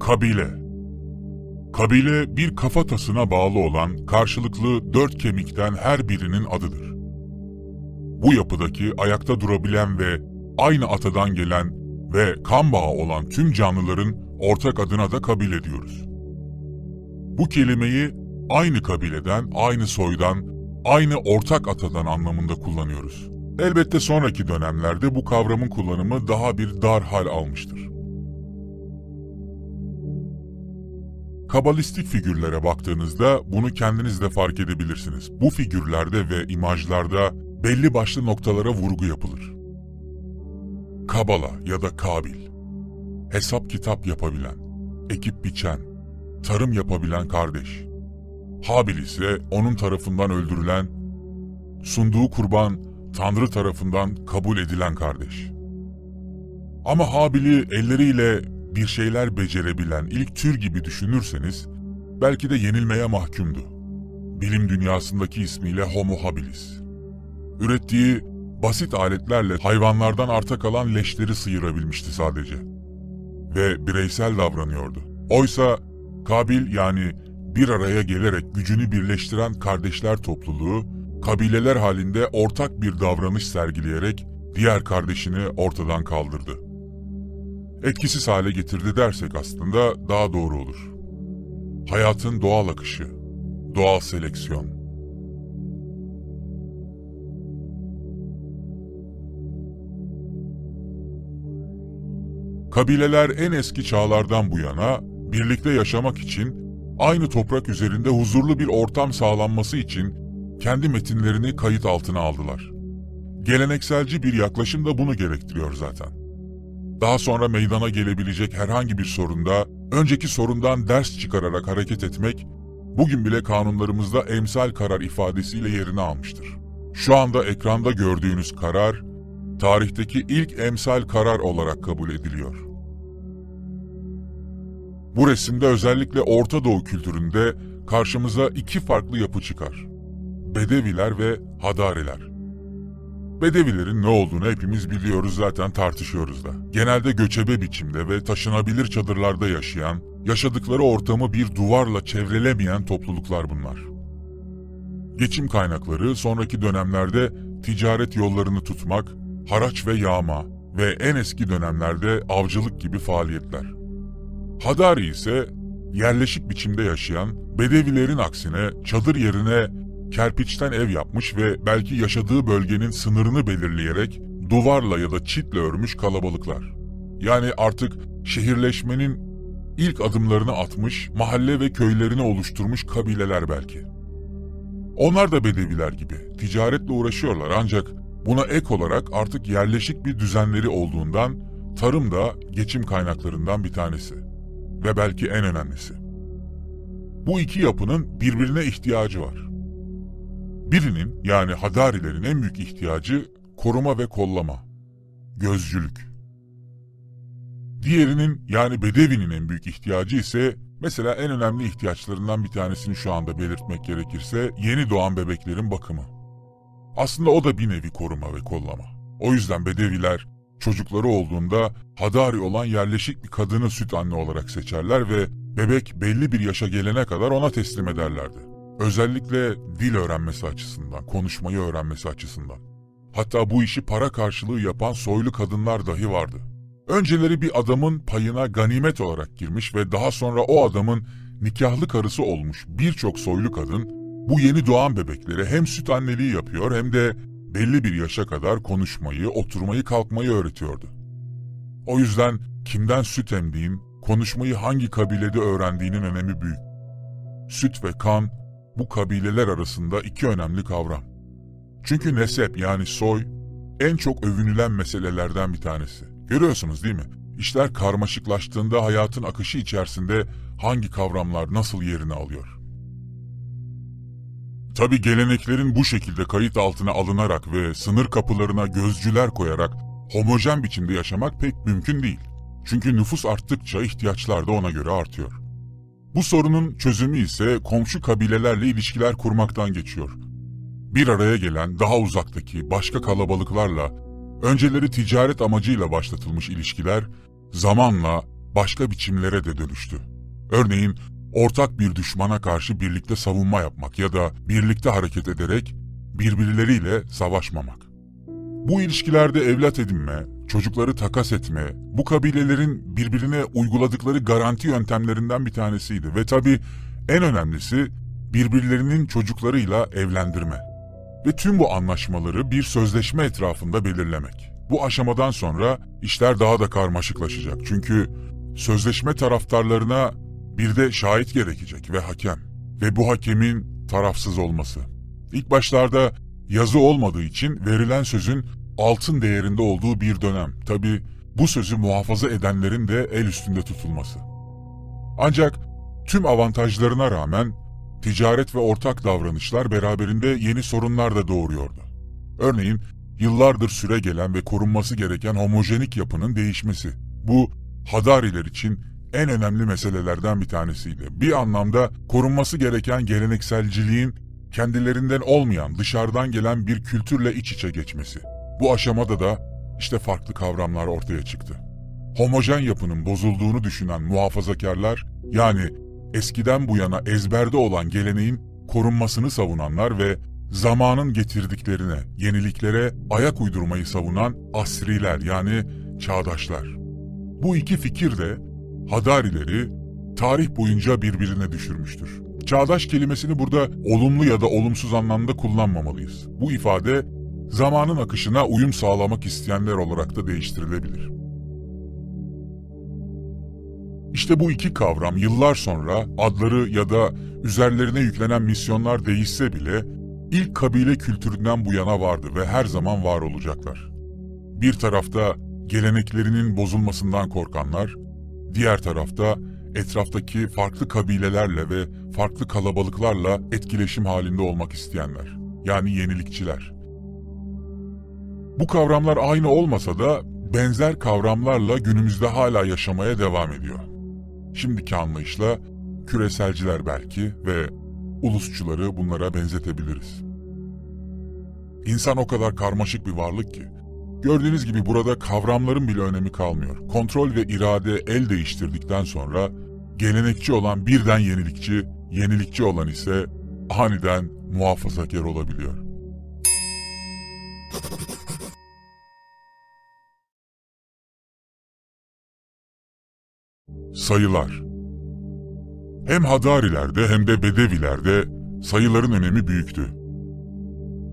Kabile Kabile bir kafatasına bağlı olan karşılıklı dört kemikten her birinin adıdır. Bu yapıdaki ayakta durabilen ve aynı atadan gelen ve kan bağı olan tüm canlıların ortak adına da kabile diyoruz. Bu kelimeyi aynı kabileden, aynı soydan, aynı ortak atadan anlamında kullanıyoruz. Elbette sonraki dönemlerde bu kavramın kullanımı daha bir dar hal almıştır. Kabalistik figürlere baktığınızda bunu kendiniz de fark edebilirsiniz. Bu figürlerde ve imajlarda belli başlı noktalara vurgu yapılır. Kabala ya da Kabil, hesap kitap yapabilen, ekip biçen, tarım yapabilen kardeş. Habil ise onun tarafından öldürülen, sunduğu kurban Tanrı tarafından kabul edilen kardeş. Ama Habil'i elleriyle bir şeyler becerebilen ilk tür gibi düşünürseniz, belki de yenilmeye mahkumdu. Bilim dünyasındaki ismiyle Homo habilis. Ürettiği basit aletlerle hayvanlardan arta kalan leşleri sıyırabilmişti sadece. Ve bireysel davranıyordu. Oysa Kabil yani bir araya gelerek gücünü birleştiren kardeşler topluluğu, kabileler halinde ortak bir davranış sergileyerek diğer kardeşini ortadan kaldırdı. Etkisiz hale getirdi dersek aslında daha doğru olur. Hayatın doğal akışı, doğal seleksiyon. Kabileler en eski çağlardan bu yana birlikte yaşamak için aynı toprak üzerinde huzurlu bir ortam sağlanması için kendi metinlerini kayıt altına aldılar. Gelenekselci bir yaklaşım da bunu gerektiriyor zaten. Daha sonra meydana gelebilecek herhangi bir sorunda önceki sorundan ders çıkararak hareket etmek bugün bile kanunlarımızda emsal karar ifadesiyle yerini almıştır. Şu anda ekranda gördüğünüz karar tarihteki ilk emsal karar olarak kabul ediliyor. Bu resimde özellikle Orta Doğu kültüründe karşımıza iki farklı yapı çıkar. Bedeviler ve Hadariler. Bedevilerin ne olduğunu hepimiz biliyoruz zaten tartışıyoruz da. Genelde göçebe biçimde ve taşınabilir çadırlarda yaşayan, yaşadıkları ortamı bir duvarla çevrelemeyen topluluklar bunlar. Geçim kaynakları sonraki dönemlerde ticaret yollarını tutmak, haraç ve yağma ve en eski dönemlerde avcılık gibi faaliyetler. Hadari ise yerleşik biçimde yaşayan Bedevilerin aksine çadır yerine kerpiçten ev yapmış ve belki yaşadığı bölgenin sınırını belirleyerek duvarla ya da çitle örmüş kalabalıklar. Yani artık şehirleşmenin ilk adımlarını atmış, mahalle ve köylerini oluşturmuş kabileler belki. Onlar da bedeviler gibi ticaretle uğraşıyorlar ancak buna ek olarak artık yerleşik bir düzenleri olduğundan tarım da geçim kaynaklarından bir tanesi ve belki en önemlisi. Bu iki yapının birbirine ihtiyacı var. Birinin yani Hadarilerin en büyük ihtiyacı koruma ve kollama, gözcülük. Diğerinin yani Bedevi'nin en büyük ihtiyacı ise mesela en önemli ihtiyaçlarından bir tanesini şu anda belirtmek gerekirse yeni doğan bebeklerin bakımı. Aslında o da bir nevi koruma ve kollama. O yüzden Bedeviler çocukları olduğunda Hadari olan yerleşik bir kadını süt anne olarak seçerler ve bebek belli bir yaşa gelene kadar ona teslim ederlerdi. Özellikle dil öğrenmesi açısından, konuşmayı öğrenmesi açısından. Hatta bu işi para karşılığı yapan soylu kadınlar dahi vardı. Önceleri bir adamın payına ganimet olarak girmiş ve daha sonra o adamın nikahlı karısı olmuş birçok soylu kadın bu yeni doğan bebeklere hem süt anneliği yapıyor hem de belli bir yaşa kadar konuşmayı, oturmayı, kalkmayı öğretiyordu. O yüzden kimden süt emdiğin, konuşmayı hangi kabilede öğrendiğinin önemi büyük. Süt ve kan bu kabileler arasında iki önemli kavram. Çünkü nesep yani soy en çok övünülen meselelerden bir tanesi. Görüyorsunuz değil mi? İşler karmaşıklaştığında hayatın akışı içerisinde hangi kavramlar nasıl yerini alıyor? Tabi geleneklerin bu şekilde kayıt altına alınarak ve sınır kapılarına gözcüler koyarak homojen biçimde yaşamak pek mümkün değil. Çünkü nüfus arttıkça ihtiyaçlar da ona göre artıyor. Bu sorunun çözümü ise komşu kabilelerle ilişkiler kurmaktan geçiyor. Bir araya gelen daha uzaktaki başka kalabalıklarla önceleri ticaret amacıyla başlatılmış ilişkiler zamanla başka biçimlere de dönüştü. Örneğin ortak bir düşmana karşı birlikte savunma yapmak ya da birlikte hareket ederek birbirleriyle savaşmamak. Bu ilişkilerde evlat edinme, çocukları takas etme, bu kabilelerin birbirine uyguladıkları garanti yöntemlerinden bir tanesiydi ve tabii en önemlisi birbirlerinin çocuklarıyla evlendirme. Ve tüm bu anlaşmaları bir sözleşme etrafında belirlemek. Bu aşamadan sonra işler daha da karmaşıklaşacak. Çünkü sözleşme taraftarlarına bir de şahit gerekecek ve hakem. Ve bu hakemin tarafsız olması. İlk başlarda yazı olmadığı için verilen sözün altın değerinde olduğu bir dönem. Tabi bu sözü muhafaza edenlerin de el üstünde tutulması. Ancak tüm avantajlarına rağmen ticaret ve ortak davranışlar beraberinde yeni sorunlar da doğuruyordu. Örneğin yıllardır süre gelen ve korunması gereken homojenik yapının değişmesi. Bu Hadariler için en önemli meselelerden bir tanesiydi. Bir anlamda korunması gereken gelenekselciliğin kendilerinden olmayan, dışarıdan gelen bir kültürle iç içe geçmesi. Bu aşamada da işte farklı kavramlar ortaya çıktı. Homojen yapının bozulduğunu düşünen muhafazakarlar, yani eskiden bu yana ezberde olan geleneğin korunmasını savunanlar ve zamanın getirdiklerine, yeniliklere ayak uydurmayı savunan asriler yani çağdaşlar. Bu iki fikir de Hadarileri tarih boyunca birbirine düşürmüştür. Çağdaş kelimesini burada olumlu ya da olumsuz anlamda kullanmamalıyız. Bu ifade zamanın akışına uyum sağlamak isteyenler olarak da değiştirilebilir. İşte bu iki kavram yıllar sonra adları ya da üzerlerine yüklenen misyonlar değişse bile ilk kabile kültüründen bu yana vardı ve her zaman var olacaklar. Bir tarafta geleneklerinin bozulmasından korkanlar, diğer tarafta etraftaki farklı kabilelerle ve farklı kalabalıklarla etkileşim halinde olmak isteyenler, yani yenilikçiler. Bu kavramlar aynı olmasa da benzer kavramlarla günümüzde hala yaşamaya devam ediyor. Şimdiki anlayışla küreselciler belki ve ulusçuları bunlara benzetebiliriz. İnsan o kadar karmaşık bir varlık ki, gördüğünüz gibi burada kavramların bile önemi kalmıyor. Kontrol ve irade el değiştirdikten sonra gelenekçi olan birden yenilikçi, yenilikçi olan ise aniden muhafazakar olabiliyor. Sayılar Hem Hadarilerde hem de Bedevilerde sayıların önemi büyüktü.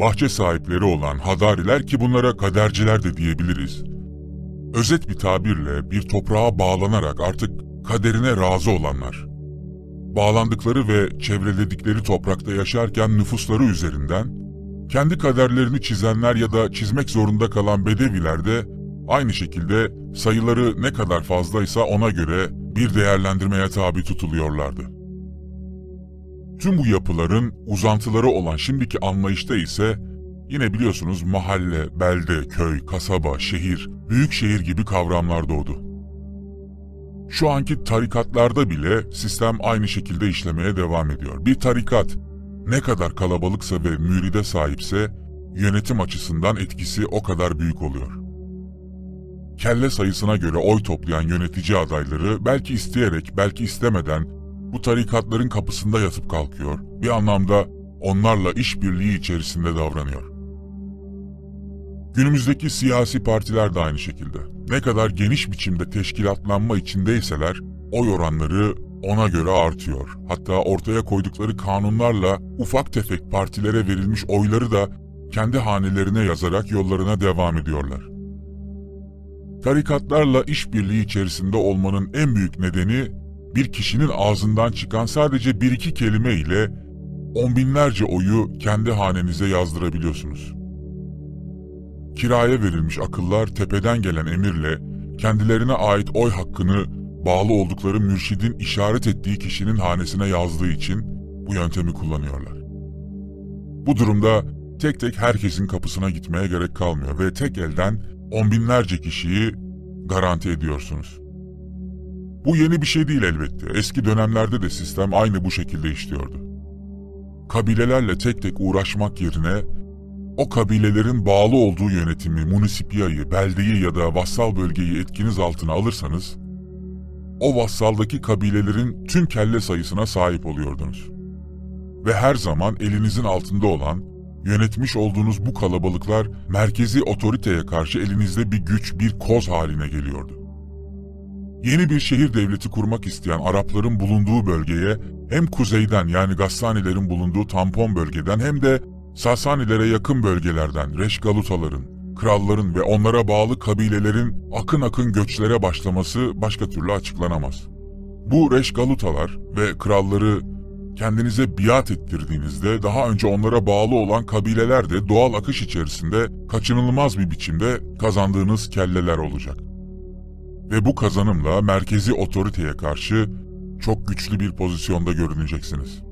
Bahçe sahipleri olan Hadariler ki bunlara kaderciler de diyebiliriz. Özet bir tabirle bir toprağa bağlanarak artık kaderine razı olanlar. Bağlandıkları ve çevreledikleri toprakta yaşarken nüfusları üzerinden kendi kaderlerini çizenler ya da çizmek zorunda kalan Bedeviler de aynı şekilde sayıları ne kadar fazlaysa ona göre bir değerlendirmeye tabi tutuluyorlardı. Tüm bu yapıların uzantıları olan şimdiki anlayışta ise yine biliyorsunuz mahalle, belde, köy, kasaba, şehir, büyük şehir gibi kavramlar doğdu. Şu anki tarikatlarda bile sistem aynı şekilde işlemeye devam ediyor. Bir tarikat ne kadar kalabalıksa ve müride sahipse yönetim açısından etkisi o kadar büyük oluyor kelle sayısına göre oy toplayan yönetici adayları belki isteyerek belki istemeden bu tarikatların kapısında yatıp kalkıyor. Bir anlamda onlarla işbirliği içerisinde davranıyor. Günümüzdeki siyasi partiler de aynı şekilde. Ne kadar geniş biçimde teşkilatlanma içindeyseler oy oranları ona göre artıyor. Hatta ortaya koydukları kanunlarla ufak tefek partilere verilmiş oyları da kendi hanelerine yazarak yollarına devam ediyorlar. Tarikatlarla işbirliği içerisinde olmanın en büyük nedeni bir kişinin ağzından çıkan sadece bir iki kelime ile on binlerce oyu kendi hanenize yazdırabiliyorsunuz. Kiraya verilmiş akıllar tepeden gelen emirle kendilerine ait oy hakkını bağlı oldukları mürşidin işaret ettiği kişinin hanesine yazdığı için bu yöntemi kullanıyorlar. Bu durumda tek tek herkesin kapısına gitmeye gerek kalmıyor ve tek elden on binlerce kişiyi garanti ediyorsunuz. Bu yeni bir şey değil elbette. Eski dönemlerde de sistem aynı bu şekilde işliyordu. Kabilelerle tek tek uğraşmak yerine o kabilelerin bağlı olduğu yönetimi, munisipiyayı, beldeyi ya da vassal bölgeyi etkiniz altına alırsanız, o vassaldaki kabilelerin tüm kelle sayısına sahip oluyordunuz. Ve her zaman elinizin altında olan, yönetmiş olduğunuz bu kalabalıklar merkezi otoriteye karşı elinizde bir güç, bir koz haline geliyordu. Yeni bir şehir devleti kurmak isteyen Arapların bulunduğu bölgeye hem kuzeyden yani Gassanilerin bulunduğu tampon bölgeden hem de Sasanilere yakın bölgelerden Reşgalutaların, kralların ve onlara bağlı kabilelerin akın akın göçlere başlaması başka türlü açıklanamaz. Bu Reşgalutalar ve kralları kendinize biat ettirdiğinizde daha önce onlara bağlı olan kabileler de doğal akış içerisinde kaçınılmaz bir biçimde kazandığınız kelleler olacak. Ve bu kazanımla merkezi otoriteye karşı çok güçlü bir pozisyonda görüneceksiniz.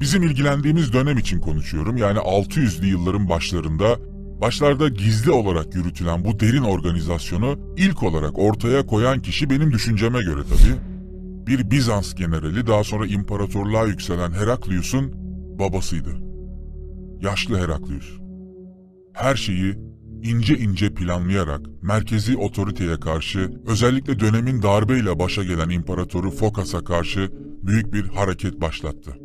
Bizim ilgilendiğimiz dönem için konuşuyorum. Yani 600'lü yılların başlarında başlarda gizli olarak yürütülen bu derin organizasyonu ilk olarak ortaya koyan kişi benim düşünceme göre tabii bir Bizans generali daha sonra imparatorluğa yükselen Heraklius'un babasıydı. Yaşlı Heraklius. Her şeyi ince ince planlayarak merkezi otoriteye karşı özellikle dönemin darbeyle başa gelen imparatoru Fokas'a karşı büyük bir hareket başlattı.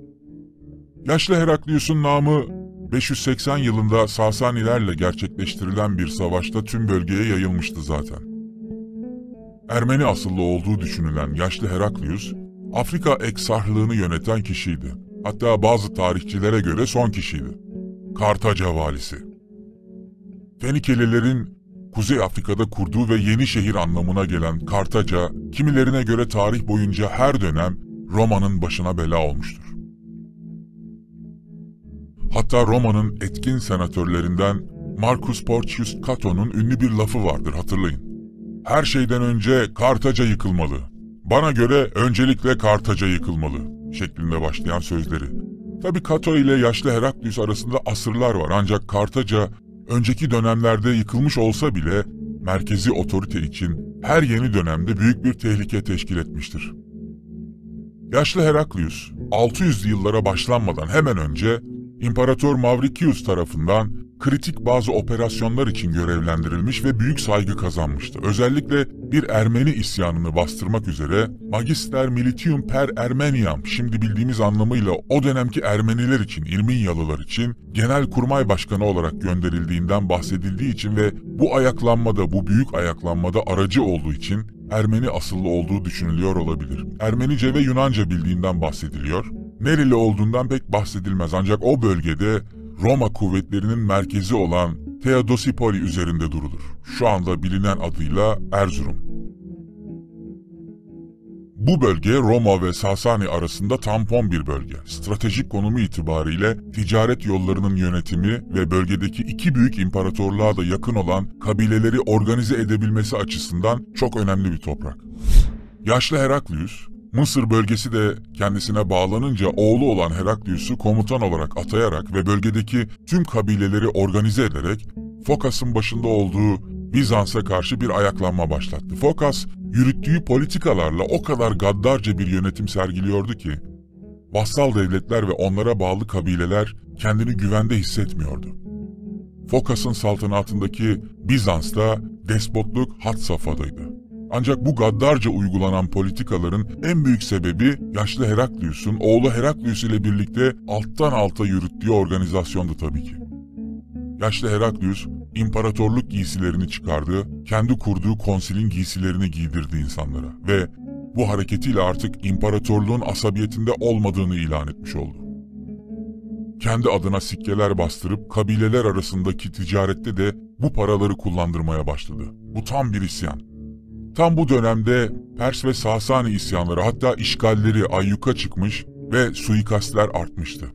Yaşlı Heraklius'un namı 580 yılında Sasanilerle gerçekleştirilen bir savaşta tüm bölgeye yayılmıştı zaten. Ermeni asıllı olduğu düşünülen yaşlı Heraklius, Afrika eksarlığını yöneten kişiydi. Hatta bazı tarihçilere göre son kişiydi. Kartaca valisi. Fenikelilerin Kuzey Afrika'da kurduğu ve yeni şehir anlamına gelen Kartaca, kimilerine göre tarih boyunca her dönem Roma'nın başına bela olmuştur. Hatta Roma'nın etkin senatörlerinden Marcus Porcius Cato'nun ünlü bir lafı vardır hatırlayın. Her şeyden önce Kartaca yıkılmalı. Bana göre öncelikle Kartaca yıkılmalı şeklinde başlayan sözleri. Tabi Cato ile yaşlı Heraklius arasında asırlar var ancak Kartaca önceki dönemlerde yıkılmış olsa bile merkezi otorite için her yeni dönemde büyük bir tehlike teşkil etmiştir. Yaşlı Heraklius 600'lü yıllara başlanmadan hemen önce İmparator Mavricius tarafından kritik bazı operasyonlar için görevlendirilmiş ve büyük saygı kazanmıştı. Özellikle bir Ermeni isyanını bastırmak üzere Magister Militium per Ermeniam şimdi bildiğimiz anlamıyla o dönemki Ermeniler için, İrminyalılar için genel kurmay başkanı olarak gönderildiğinden bahsedildiği için ve bu ayaklanmada, bu büyük ayaklanmada aracı olduğu için Ermeni asıllı olduğu düşünülüyor olabilir. Ermenice ve Yunanca bildiğinden bahsediliyor. Nereli olduğundan pek bahsedilmez ancak o bölgede Roma kuvvetlerinin merkezi olan Theodosipoli üzerinde durulur. Şu anda bilinen adıyla Erzurum. Bu bölge Roma ve Sasani arasında tampon bir bölge. Stratejik konumu itibariyle ticaret yollarının yönetimi ve bölgedeki iki büyük imparatorluğa da yakın olan kabileleri organize edebilmesi açısından çok önemli bir toprak. Yaşlı Heraklius, Mısır bölgesi de kendisine bağlanınca oğlu olan Heraklius'u komutan olarak atayarak ve bölgedeki tüm kabileleri organize ederek Fokas'ın başında olduğu Bizans'a karşı bir ayaklanma başlattı. Fokas, yürüttüğü politikalarla o kadar gaddarca bir yönetim sergiliyordu ki, vassal devletler ve onlara bağlı kabileler kendini güvende hissetmiyordu. Fokas'ın saltanatındaki Bizans'ta despotluk had safhadaydı. Ancak bu gaddarca uygulanan politikaların en büyük sebebi yaşlı Heraklius'un oğlu Heraklius ile birlikte alttan alta yürüttüğü organizasyondu tabii ki. Yaşlı Heraklius, imparatorluk giysilerini çıkardı, kendi kurduğu konsilin giysilerini giydirdi insanlara ve bu hareketiyle artık imparatorluğun asabiyetinde olmadığını ilan etmiş oldu. Kendi adına sikkeler bastırıp kabileler arasındaki ticarette de bu paraları kullandırmaya başladı. Bu tam bir isyan. Tam bu dönemde Pers ve Sasani isyanları hatta işgalleri ayyuka çıkmış ve suikastler artmıştı.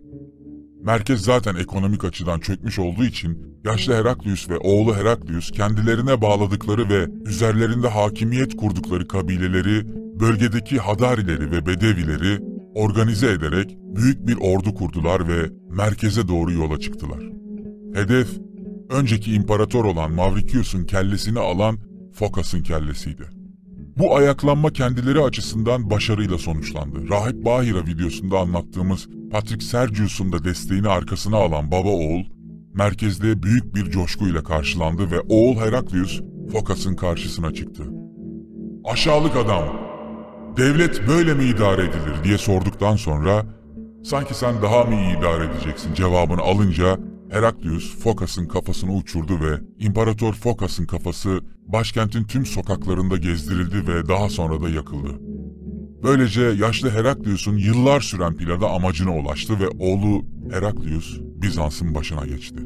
Merkez zaten ekonomik açıdan çökmüş olduğu için yaşlı Heraklius ve oğlu Heraklius kendilerine bağladıkları ve üzerlerinde hakimiyet kurdukları kabileleri, bölgedeki Hadarileri ve Bedevileri organize ederek büyük bir ordu kurdular ve merkeze doğru yola çıktılar. Hedef, önceki imparator olan Mavricius'un kellesini alan Fokas'ın kellesiydi. Bu ayaklanma kendileri açısından başarıyla sonuçlandı. Rahip Bahira videosunda anlattığımız Patrick Sergius'un da desteğini arkasına alan baba oğul, merkezde büyük bir coşkuyla karşılandı ve oğul Heraklius Fokas'ın karşısına çıktı. Aşağılık adam! devlet böyle mi idare edilir diye sorduktan sonra sanki sen daha mı iyi idare edeceksin cevabını alınca Heraklius Fokas'ın kafasını uçurdu ve İmparator Fokas'ın kafası başkentin tüm sokaklarında gezdirildi ve daha sonra da yakıldı. Böylece yaşlı Heraklius'un yıllar süren planı amacına ulaştı ve oğlu Heraklius Bizans'ın başına geçti.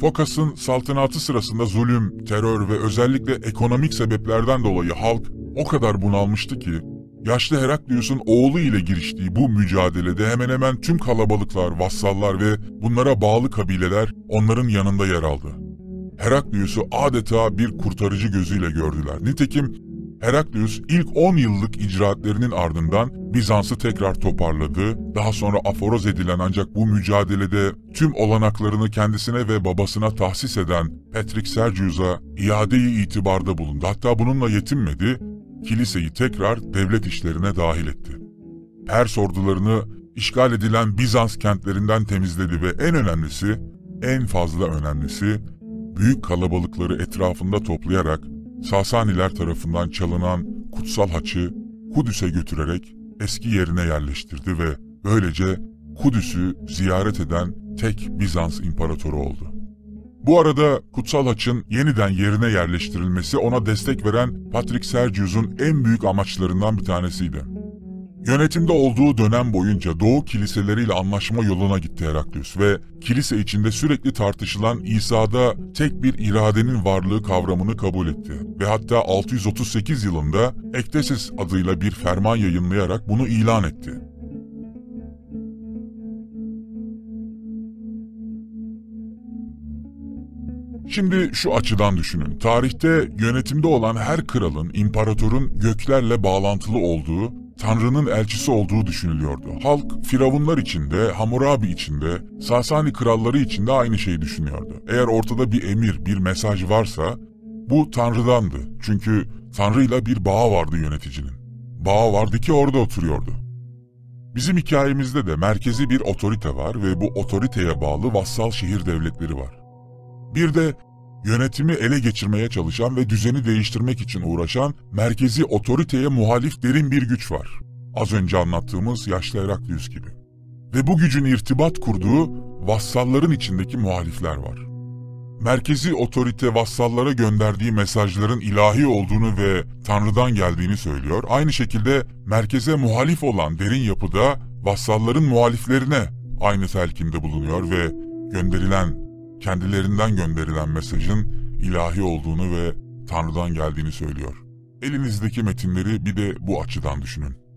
Fokas'ın saltanatı sırasında zulüm, terör ve özellikle ekonomik sebeplerden dolayı halk o kadar bunalmıştı ki, yaşlı Heraklius'un oğlu ile giriştiği bu mücadelede hemen hemen tüm kalabalıklar, vassallar ve bunlara bağlı kabileler onların yanında yer aldı. Heraklius'u adeta bir kurtarıcı gözüyle gördüler. Nitekim Heraklius ilk 10 yıllık icraatlerinin ardından Bizans'ı tekrar toparladı. Daha sonra aforoz edilen ancak bu mücadelede tüm olanaklarını kendisine ve babasına tahsis eden Patrick Sergius'a iade-i itibarda bulundu. Hatta bununla yetinmedi, kiliseyi tekrar devlet işlerine dahil etti. Pers ordularını işgal edilen Bizans kentlerinden temizledi ve en önemlisi, en fazla önemlisi, büyük kalabalıkları etrafında toplayarak Sasaniler tarafından çalınan kutsal haçı Kudüs'e götürerek eski yerine yerleştirdi ve böylece Kudüs'ü ziyaret eden tek Bizans imparatoru oldu. Bu arada kutsal haçın yeniden yerine yerleştirilmesi ona destek veren Patrick Sergius'un en büyük amaçlarından bir tanesiydi. Yönetimde olduğu dönem boyunca Doğu kiliseleriyle anlaşma yoluna gitti Heraklius ve kilise içinde sürekli tartışılan İsa'da tek bir iradenin varlığı kavramını kabul etti ve hatta 638 yılında Ektesis adıyla bir ferman yayınlayarak bunu ilan etti. Şimdi şu açıdan düşünün. Tarihte yönetimde olan her kralın, imparatorun göklerle bağlantılı olduğu Tanrı'nın elçisi olduğu düşünülüyordu. Halk Firavunlar içinde, Hammurabi içinde, Sasani kralları içinde aynı şeyi düşünüyordu. Eğer ortada bir emir, bir mesaj varsa bu Tanrı'dandı. Çünkü Tanrı'yla bir bağı vardı yöneticinin. Bağı vardı ki orada oturuyordu. Bizim hikayemizde de merkezi bir otorite var ve bu otoriteye bağlı vassal şehir devletleri var. Bir de yönetimi ele geçirmeye çalışan ve düzeni değiştirmek için uğraşan merkezi otoriteye muhalif derin bir güç var. Az önce anlattığımız yaşlı Heraklius gibi. Ve bu gücün irtibat kurduğu vassalların içindeki muhalifler var. Merkezi otorite vassallara gönderdiği mesajların ilahi olduğunu ve Tanrı'dan geldiğini söylüyor. Aynı şekilde merkeze muhalif olan derin yapıda vassalların muhaliflerine aynı telkinde bulunuyor ve gönderilen kendilerinden gönderilen mesajın ilahi olduğunu ve Tanrı'dan geldiğini söylüyor. Elinizdeki metinleri bir de bu açıdan düşünün.